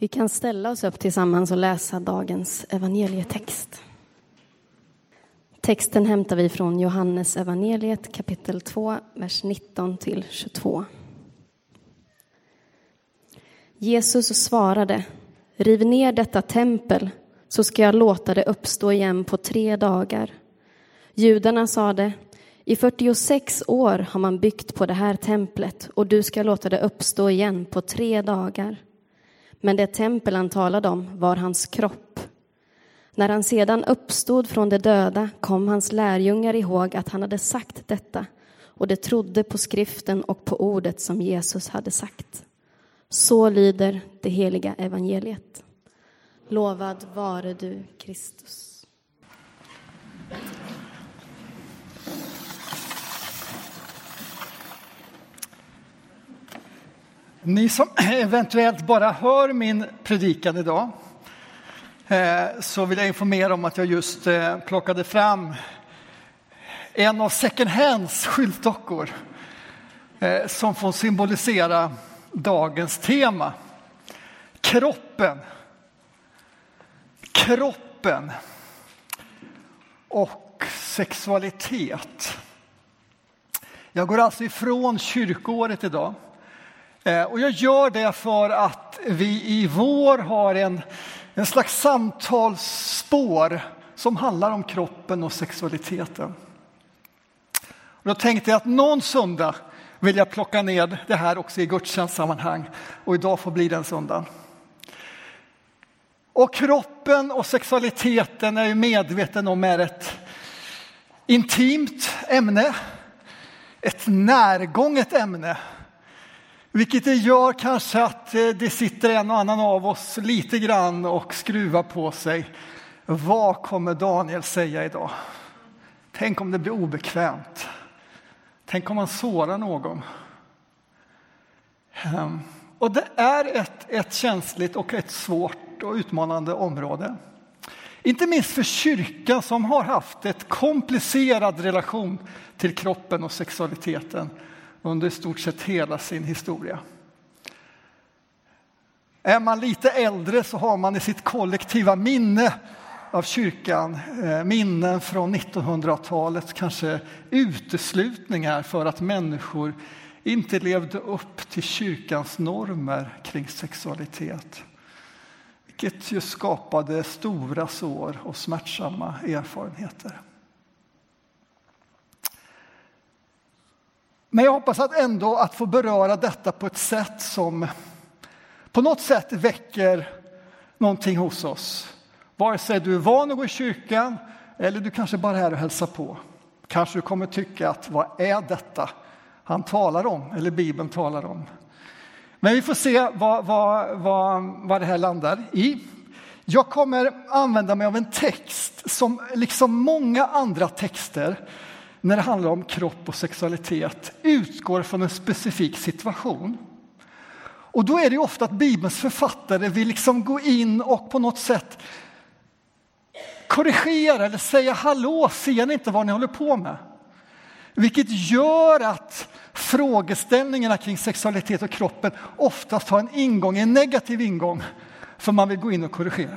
Vi kan ställa oss upp tillsammans och läsa dagens evangelietext. Texten hämtar vi från Johannes evangeliet kapitel 2, vers 19 till 22. Jesus svarade, riv ner detta tempel så ska jag låta det uppstå igen på tre dagar. Judarna sade, i 46 år har man byggt på det här templet och du ska låta det uppstå igen på tre dagar. Men det tempel han talade om var hans kropp. När han sedan uppstod från de döda kom hans lärjungar ihåg att han hade sagt detta och de trodde på skriften och på ordet som Jesus hade sagt. Så lyder det heliga evangeliet. Lovad vare du, Kristus. Ni som eventuellt bara hör min predikan idag eh, så vill jag informera om att jag just eh, plockade fram en av second hands skyltdockor eh, som får symbolisera dagens tema. Kroppen. Kroppen och sexualitet. Jag går alltså ifrån kyrkoåret idag Eh, och jag gör det för att vi i vår har en, en slags samtalsspår som handlar om kroppen och sexualiteten. Och då tänkte jag att någon söndag vill jag plocka ner det här också i gudstjänstsammanhang och idag får bli den söndagen. Och kroppen och sexualiteten är jag medveten om är ett intimt ämne, ett närgånget ämne vilket det gör kanske att eh, det sitter en och annan av oss lite grann och skruvar på sig. Vad kommer Daniel säga idag? Tänk om det blir obekvämt. Tänk om han sårar någon. Och det är ett, ett känsligt och ett svårt och utmanande område. Inte minst för kyrkan som har haft ett komplicerad relation till kroppen och sexualiteten under i stort sett hela sin historia. Är man lite äldre så har man i sitt kollektiva minne av kyrkan eh, minnen från 1900-talet, kanske uteslutningar för att människor inte levde upp till kyrkans normer kring sexualitet. Vilket ju skapade stora sår och smärtsamma erfarenheter. Men jag hoppas att ändå att få beröra detta på ett sätt som på något sätt väcker någonting hos oss. Vare sig du är van att gå i kyrkan eller du kanske bara är här och hälsar på. Kanske du kommer tycka att vad är detta han talar om eller Bibeln talar om. Men vi får se vad, vad, vad, vad det här landar i. Jag kommer använda mig av en text som liksom många andra texter när det handlar om kropp och sexualitet utgår från en specifik situation. Och då är det ofta att Bibelns författare vill liksom gå in och på något sätt korrigera eller säga hallå, ser ni inte vad ni håller på med? Vilket gör att frågeställningarna kring sexualitet och kroppen oftast har en ingång, en negativ ingång, för man vill gå in och korrigera.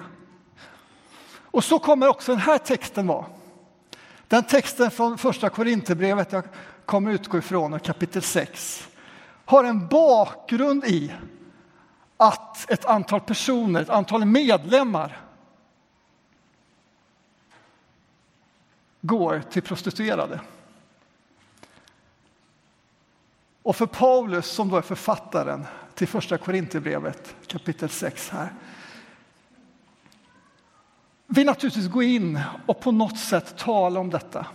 Och så kommer också den här texten vara. Den texten från första Korinthierbrevet jag kommer utgå ifrån, kapitel 6, har en bakgrund i att ett antal personer, ett antal medlemmar går till prostituerade. Och för Paulus, som då är författaren till första Korinthierbrevet kapitel 6 här, vill naturligtvis gå in och på något sätt tala om detta.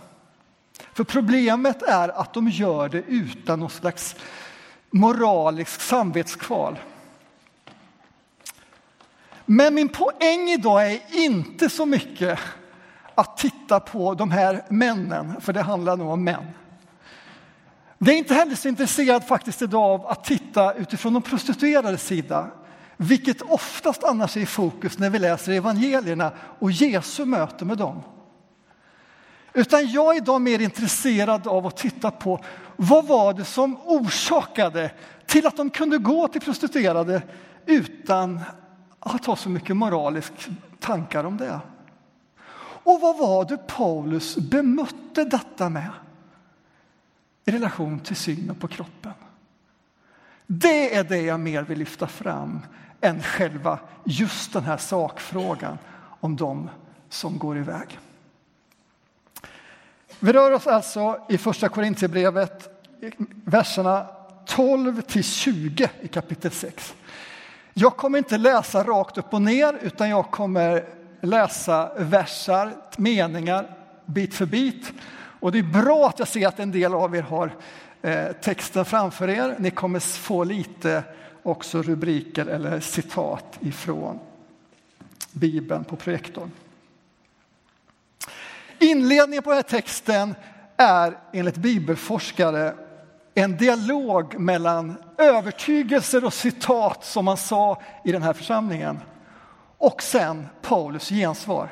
För problemet är att de gör det utan någon slags moralisk samvetskval. Men min poäng idag är inte så mycket att titta på de här männen, för det handlar nog om män. Det är inte heller så intresserad faktiskt idag av att titta utifrån de prostituerades sida vilket oftast annars är i fokus när vi läser evangelierna och Jesu möte med dem. Utan jag är idag mer intresserad av att titta på vad var det som orsakade till att de kunde gå till prostituerade utan att ha så mycket moraliska tankar om det. Och vad var det Paulus bemötte detta med i relation till synen på kroppen? Det är det jag mer vill lyfta fram än själva just den här sakfrågan om de som går iväg. Vi rör oss alltså i Första Korintierbrevet, verserna 12 till 20 i kapitel 6. Jag kommer inte läsa rakt upp och ner, utan jag kommer läsa versar, meningar, bit för bit. Och det är bra att jag ser att en del av er har Eh, texten framför er. Ni kommer få lite också rubriker eller citat ifrån Bibeln på projektorn. Inledningen på den här texten är enligt bibelforskare en dialog mellan övertygelser och citat som man sa i den här församlingen och sen Paulus gensvar.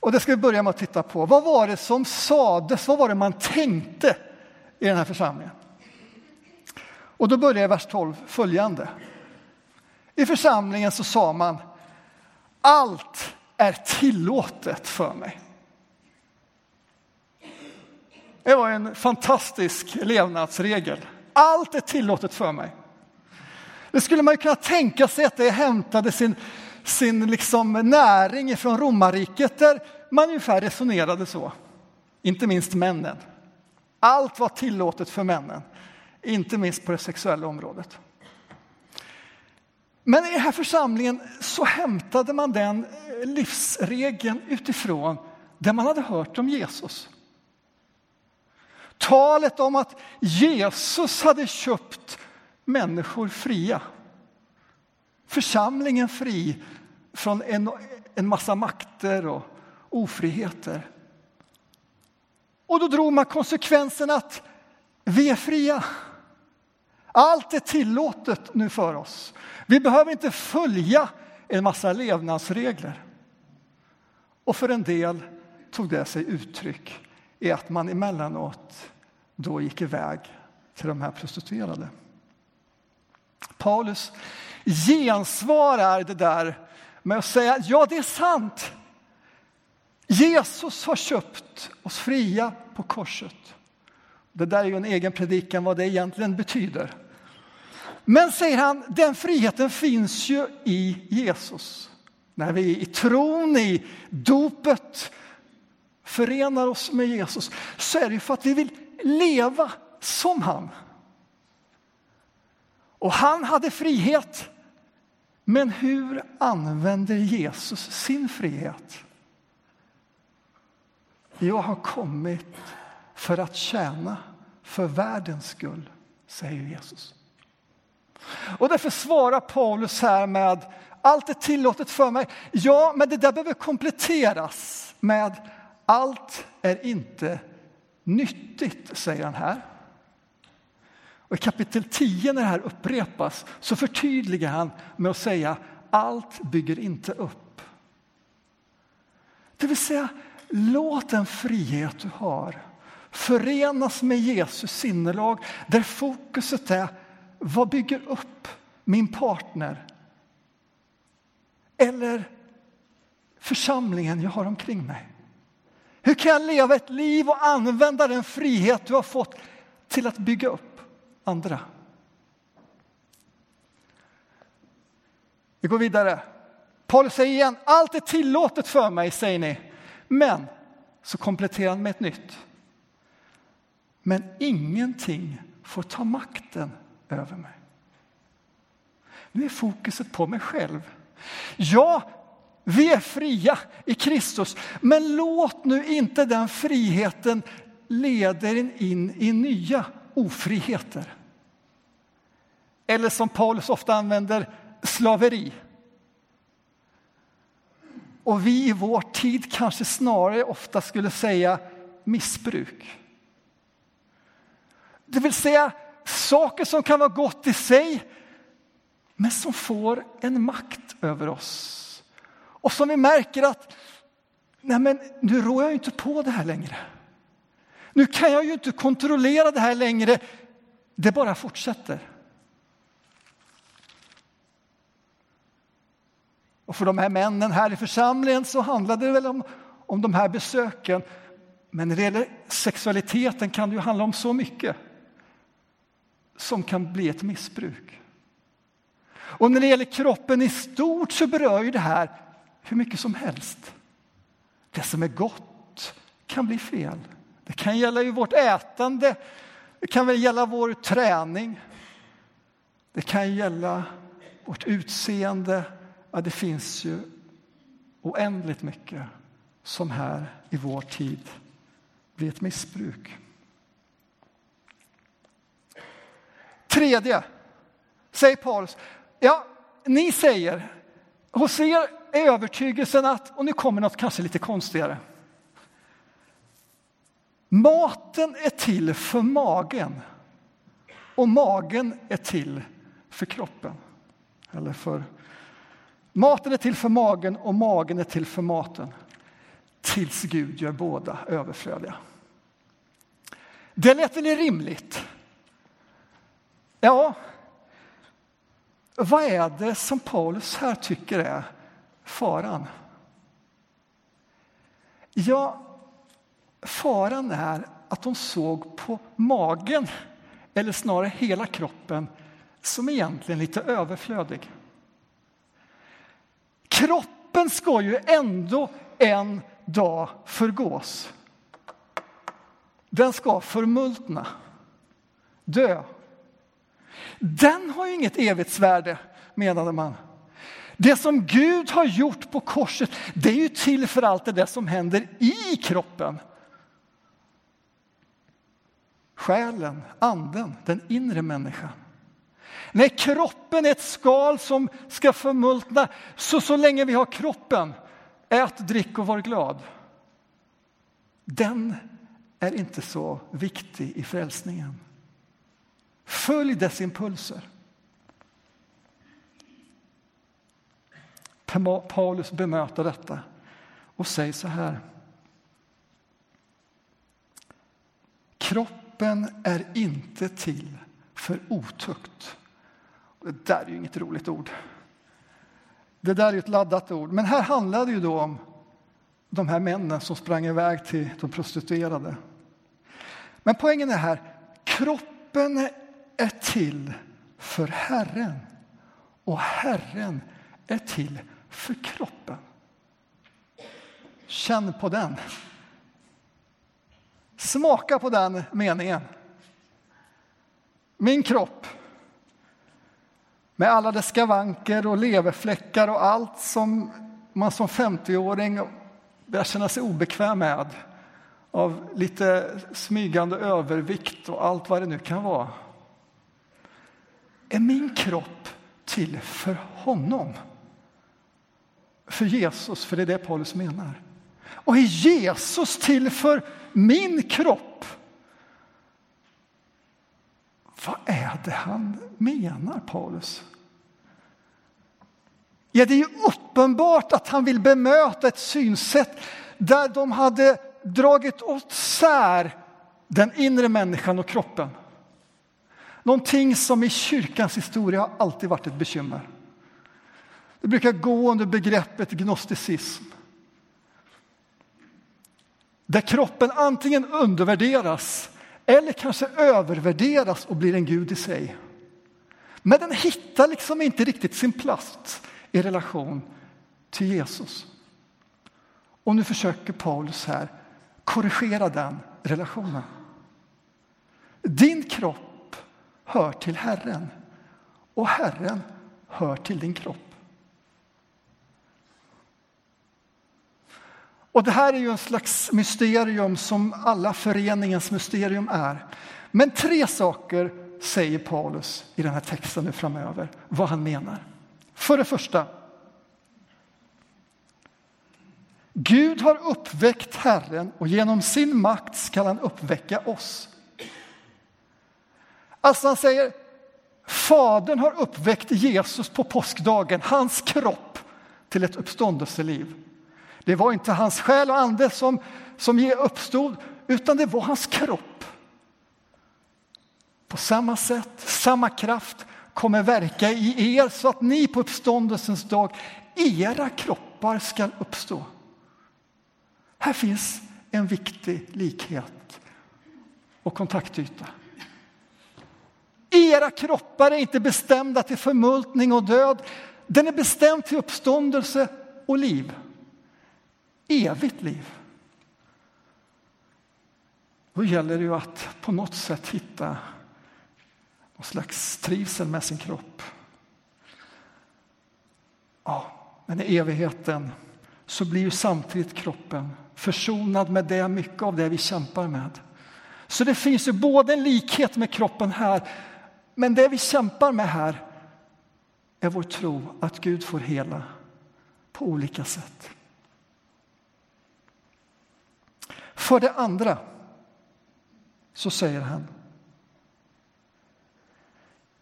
Och det ska vi börja med att titta på. Vad var det som sades? Vad var det man tänkte i den här församlingen? Och då börjar vers 12 följande. I församlingen så sa man allt är tillåtet för mig. Det var en fantastisk levnadsregel. Allt är tillåtet för mig. Det skulle man ju kunna tänka sig att det hämtade sin, sin liksom näring från romarriket där man ungefär resonerade så. Inte minst männen. Allt var tillåtet för männen, inte minst på det sexuella området. Men i den här församlingen så hämtade man den eh, livsregeln utifrån det man hade hört om Jesus. Talet om att Jesus hade köpt människor fria. Församlingen fri från en, en massa makter och ofriheter. Och då drog man konsekvensen att vi är fria. Allt är tillåtet nu för oss. Vi behöver inte följa en massa levnadsregler. Och för en del tog det sig uttryck i att man emellanåt då gick iväg till de här prostituerade. Paulus gensvarar det där med att säga ja, det är sant. Jesus har köpt oss fria på korset. Det där är ju en egen predikan vad det egentligen betyder. Men säger han, den friheten finns ju i Jesus. När vi i tron, i dopet förenar oss med Jesus så är det ju för att vi vill leva som han. Och han hade frihet. Men hur använder Jesus sin frihet? Jag har kommit för att tjäna för världens skull, säger Jesus. Och därför svarar Paulus här med allt är tillåtet för mig. Ja, men det där behöver kompletteras med allt är inte nyttigt, säger han här. Och I kapitel 10, när det här upprepas, så förtydligar han med att säga allt bygger inte upp. Det vill säga, låt den frihet du har förenas med Jesus sinnelag där fokuset är vad bygger upp min partner eller församlingen jag har omkring mig. Hur kan jag leva ett liv och använda den frihet du har fått till att bygga upp andra? Vi går vidare. Paulus säger igen, allt är tillåtet för mig, säger ni. Men så kompletterar han med ett nytt. Men ingenting får ta makten över mig. Nu är fokuset på mig själv. Ja, vi är fria i Kristus, men låt nu inte den friheten leda er in i nya ofriheter. Eller som Paulus ofta använder, slaveri. Och vi i vår tid kanske snarare ofta skulle säga missbruk. Det vill säga saker som kan vara gott i sig men som får en makt över oss. Och som vi märker att nej men, nu rår jag inte på det här längre. Nu kan jag ju inte kontrollera det här längre. Det bara fortsätter. Och för de här männen här i församlingen så handlade det väl om, om de här besöken. Men när det gäller sexualiteten kan det ju handla om så mycket som kan bli ett missbruk. Och när det gäller kroppen i stort så berör ju det här hur mycket som helst. Det som är gott kan bli fel. Det kan gälla ju vårt ätande, det kan väl gälla vår träning. Det kan gälla vårt utseende. Ja, det finns ju oändligt mycket som här i vår tid blir ett missbruk. Tredje, säger Paulus, ja, ni säger, hos er är övertygelsen att, och nu kommer något kanske lite konstigare. Maten är till för magen och magen är till för kroppen. Eller för... Maten är till för magen och magen är till för maten. Tills Gud gör båda överflödiga. Det lät väl rimligt? Ja, vad är det som Paulus här tycker är faran? Ja, faran är att de såg på magen, eller snarare hela kroppen, som egentligen lite överflödig. Kroppen ska ju ändå en dag förgås. Den ska förmultna, dö. Den har ju inget evighetsvärde, menade man. Det som Gud har gjort på korset, det är ju till för allt det där som händer i kroppen. Själen, anden, den inre människan. Nej, kroppen är ett skal som ska förmultna. Så, så länge vi har kroppen, ät, drick och var glad. Den är inte så viktig i frälsningen. Följ dess impulser. Paulus bemöter detta och säger så här. Kroppen är inte till för otukt det där är ju inget roligt ord. Det där är ett laddat ord. Men här handlar det ju då om de här männen som sprang iväg till de prostituerade. Men poängen är här, kroppen är till för Herren och Herren är till för kroppen. Känn på den. Smaka på den meningen. Min kropp med alla dess skavanker och leverfläckar och allt som man som 50-åring börjar känna sig obekväm med av lite smygande övervikt och allt vad det nu kan vara. Är min kropp till för honom? För Jesus, för det är det Paulus menar. Och är Jesus till för min kropp? Vad är det han menar, Paulus? Ja, det är ju uppenbart att han vill bemöta ett synsätt där de hade dragit åt sär den inre människan och kroppen. Någonting som i kyrkans historia har alltid varit ett bekymmer. Det brukar gå under begreppet gnosticism. Där kroppen antingen undervärderas eller kanske övervärderas och blir en gud i sig. Men den hittar liksom inte riktigt sin plats i relation till Jesus. Och nu försöker Paulus här korrigera den relationen. Din kropp hör till Herren och Herren hör till din kropp. Och det här är ju en slags mysterium som alla föreningens mysterium är. Men tre saker säger Paulus i den här texten nu framöver, vad han menar. För det första, Gud har uppväckt Herren och genom sin makt skall han uppväcka oss. Alltså han säger, Fadern har uppväckt Jesus på påskdagen, hans kropp, till ett uppståndelseliv. Det var inte hans själ och ande som, som uppstod, utan det var hans kropp. På samma sätt, samma kraft kommer verka i er så att ni på uppståndelsens dag, era kroppar ska uppstå. Här finns en viktig likhet och kontaktyta. Era kroppar är inte bestämda till förmultning och död. Den är bestämd till uppståndelse och liv. Evigt liv. Då gäller det ju att på något sätt hitta någon slags trivsel med sin kropp. Ja, men i evigheten så blir ju samtidigt kroppen försonad med det, mycket av det vi kämpar med. Så det finns ju både en likhet med kroppen här, men det vi kämpar med här är vår tro att Gud får hela på olika sätt. För det andra så säger han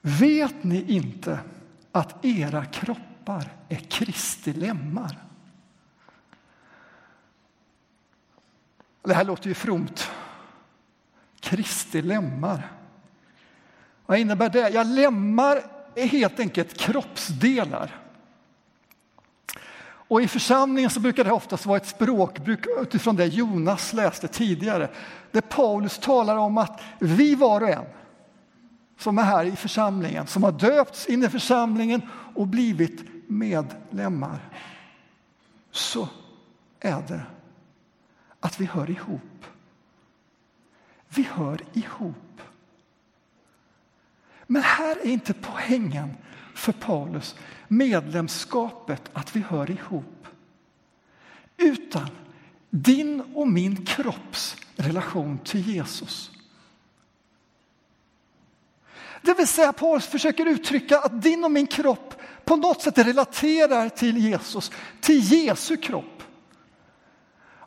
Vet ni inte att era kroppar är Kristi lemmar? Det här låter ju fromt. Kristi lemmar. Vad innebär det? Ja, lemmar är helt enkelt kroppsdelar. Och I församlingen så brukar det oftast vara ett språkbruk utifrån det Jonas läste tidigare. Där Paulus talar om att vi var och en som är här i församlingen, som har döpts in i församlingen och blivit medlemmar. Så är det att vi hör ihop. Vi hör ihop. Men här är inte poängen för Paulus medlemskapet att vi hör ihop. Utan din och min kropps relation till Jesus. Det vill säga Paulus försöker uttrycka att din och min kropp på något sätt relaterar till Jesus, till Jesu kropp.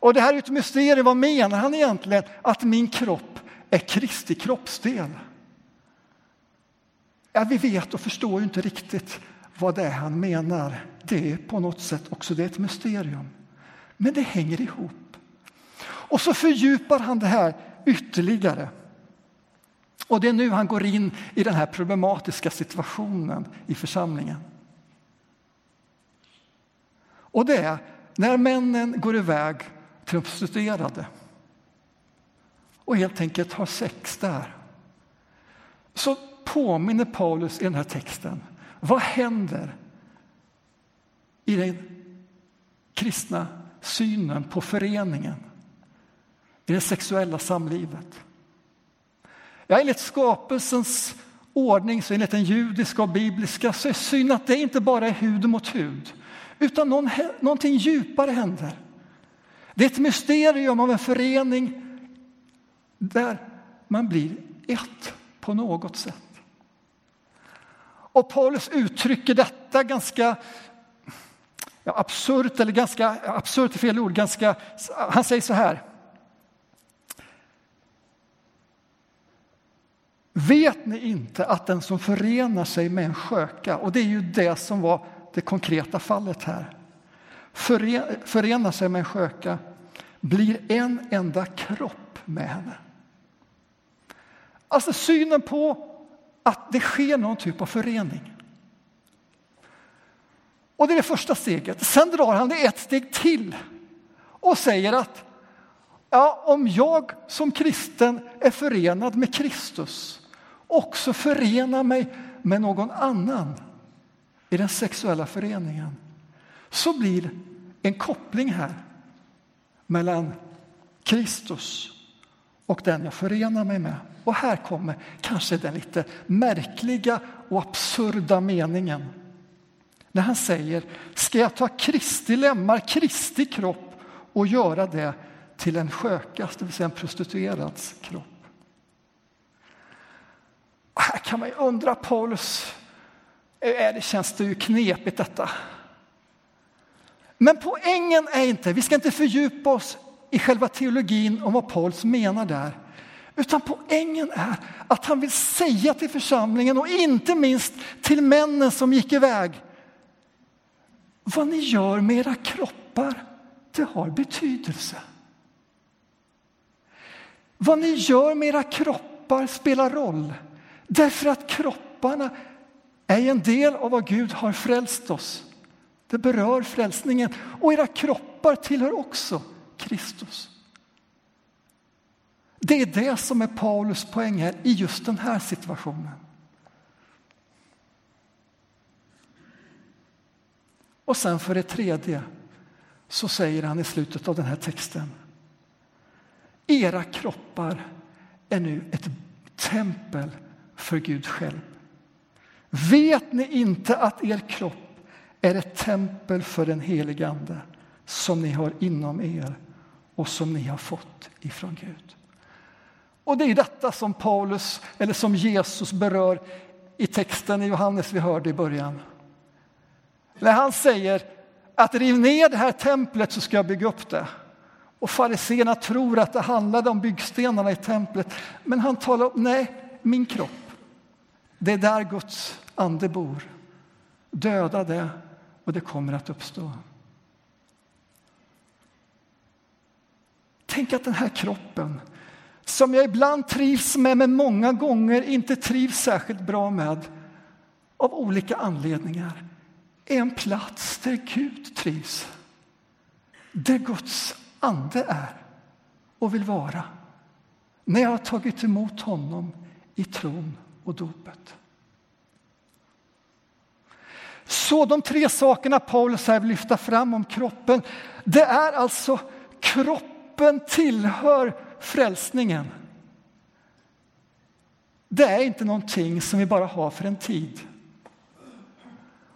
Och det här är ett mysterium. Vad menar han egentligen? Att min kropp är Kristi kroppsdel. Ja, vi vet och förstår inte riktigt vad det är han menar. Det är på något sätt också det är ett mysterium. Men det hänger ihop. Och så fördjupar han det här ytterligare. Och det är nu han går in i den här problematiska situationen i församlingen. Och det är när männen går iväg till de prostituerade och helt enkelt har sex där. Så påminner Paulus i den här texten vad händer i den kristna synen på föreningen, i det sexuella samlivet? Ja, enligt skapelsens ordning, så enligt den judiska och bibliska, så är synd att det inte bara är hud mot hud, utan någon, någonting djupare händer. Det är ett mysterium av en förening där man blir ett på något sätt. Och Paulus uttrycker detta ganska ja, absurt, eller ganska absurt är fel ord, ganska, han säger så här. Vet ni inte att den som förenar sig med en sköka, och det är ju det som var det konkreta fallet här, förenar sig med en sköka, blir en enda kropp med henne. Alltså synen på att det sker någon typ av förening. Och det är det första steget. Sen drar han det ett steg till och säger att ja, om jag som kristen är förenad med Kristus också förenar mig med någon annan i den sexuella föreningen så blir en koppling här mellan Kristus och den jag förenar mig med. Och här kommer kanske den lite märkliga och absurda meningen. När han säger, ska jag ta Kristi lemmar, Kristi kropp och göra det till en skökas, det vill säga en prostituerads kropp? Och här kan man ju undra, Paulus, det känns det ju knepigt detta. Men poängen är inte, vi ska inte fördjupa oss i själva teologin om vad Paulus menar där. Utan poängen är att han vill säga till församlingen och inte minst till männen som gick iväg. Vad ni gör med era kroppar, det har betydelse. Vad ni gör med era kroppar spelar roll. Därför att kropparna är en del av vad Gud har frälst oss. Det berör frälsningen. Och era kroppar tillhör också Kristus. Det är det som är Paulus poäng här i just den här situationen. Och sen för det tredje så säger han i slutet av den här texten. Era kroppar är nu ett tempel för Gud själv. Vet ni inte att er kropp är ett tempel för den helige Ande som ni har inom er och som ni har fått ifrån Gud? Och det är detta som Paulus, eller som Jesus berör i texten i Johannes vi hörde i början. När han säger att riv ner det här templet så ska jag bygga upp det. Och fariséerna tror att det handlade om byggstenarna i templet. Men han talar om, nej, min kropp. Det är där Guds ande bor. Döda det och det kommer att uppstå. Tänk att den här kroppen, som jag ibland trivs med men många gånger inte trivs särskilt bra med av olika anledningar, är en plats där Gud trivs. Där Guds ande är och vill vara när jag har tagit emot honom i tron och dopet. Så de tre sakerna Paulus här vill lyfta fram om kroppen, det är alltså kroppen kroppen tillhör frälsningen. Det är inte någonting som vi bara har för en tid.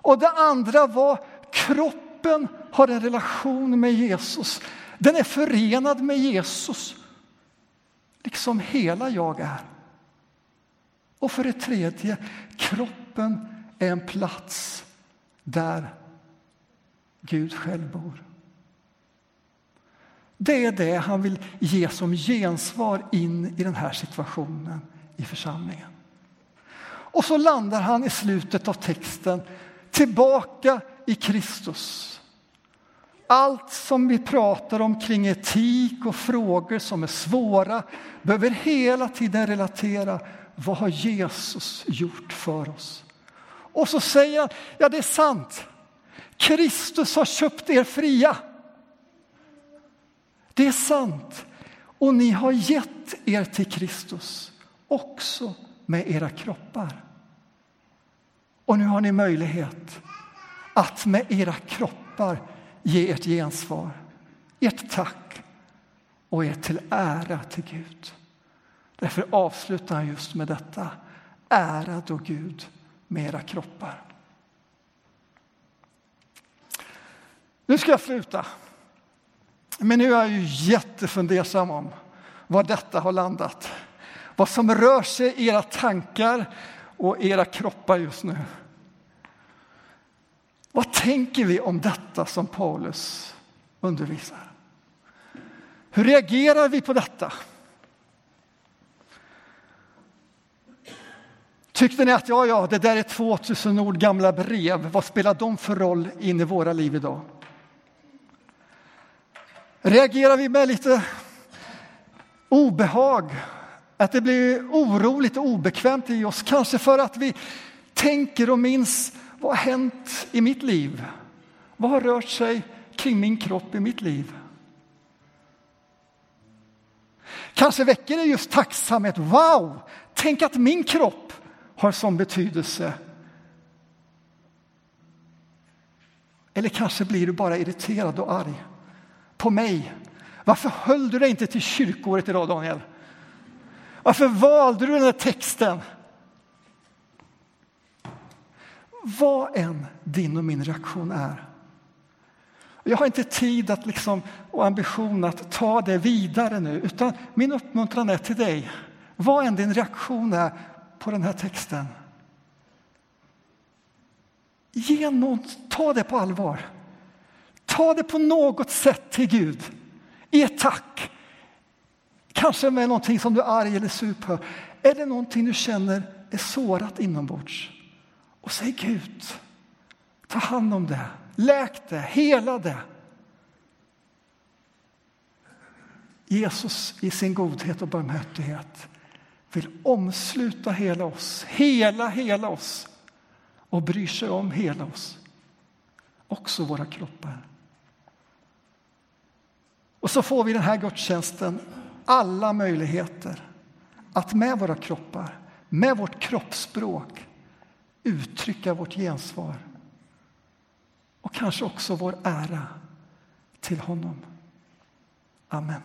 Och det andra var kroppen har en relation med Jesus. Den är förenad med Jesus, liksom hela jag är. Och för det tredje, kroppen är en plats där Gud själv bor. Det är det han vill ge som gensvar in i den här situationen i församlingen. Och så landar han i slutet av texten tillbaka i Kristus. Allt som vi pratar om kring etik och frågor som är svåra behöver hela tiden relatera vad har Jesus gjort för oss? Och så säger han, ja det är sant. Kristus har köpt er fria. Det är sant. Och ni har gett er till Kristus också med era kroppar. Och nu har ni möjlighet att med era kroppar ge ert gensvar, ert tack och ert till ära till Gud. Därför avslutar han just med detta. Ära då Gud med era kroppar. Nu ska jag sluta. Men nu är jag ju jättefundersam om var detta har landat. Vad som rör sig i era tankar och era kroppar just nu. Vad tänker vi om detta som Paulus undervisar? Hur reagerar vi på detta? Tyckte ni att ja, ja, det där är 2000 ord gamla brev, vad spelar de för roll in i våra liv idag? Reagerar vi med lite obehag, att det blir oroligt och obekvämt i oss, kanske för att vi tänker och minns vad har hänt i mitt liv? Vad har rört sig kring min kropp i mitt liv? Kanske väcker det just tacksamhet. Wow, tänk att min kropp har sån betydelse. Eller kanske blir du bara irriterad och arg på mig. Varför höll du dig inte till kyrkåret idag, Daniel? Varför valde du den här texten? Vad än din och min reaktion är. Jag har inte tid att liksom, och ambition att ta det vidare nu, utan min uppmuntran är till dig. Vad än din reaktion är på den här texten. Ge någon, ta det på allvar. Ta det på något sätt till Gud. I ett tack. Kanske med någonting som du är arg eller sur på. Eller någonting du känner är sårat inombords. Och säg Gud, ta hand om det, läk det, hela det. Jesus i sin godhet och barmhärtighet vill omsluta hela oss, hela, hela oss och bryr sig om hela oss, också våra kroppar. Och så får vi den här gudstjänsten alla möjligheter att med våra kroppar, med vårt kroppsspråk uttrycka vårt gensvar och kanske också vår ära till honom. Amen.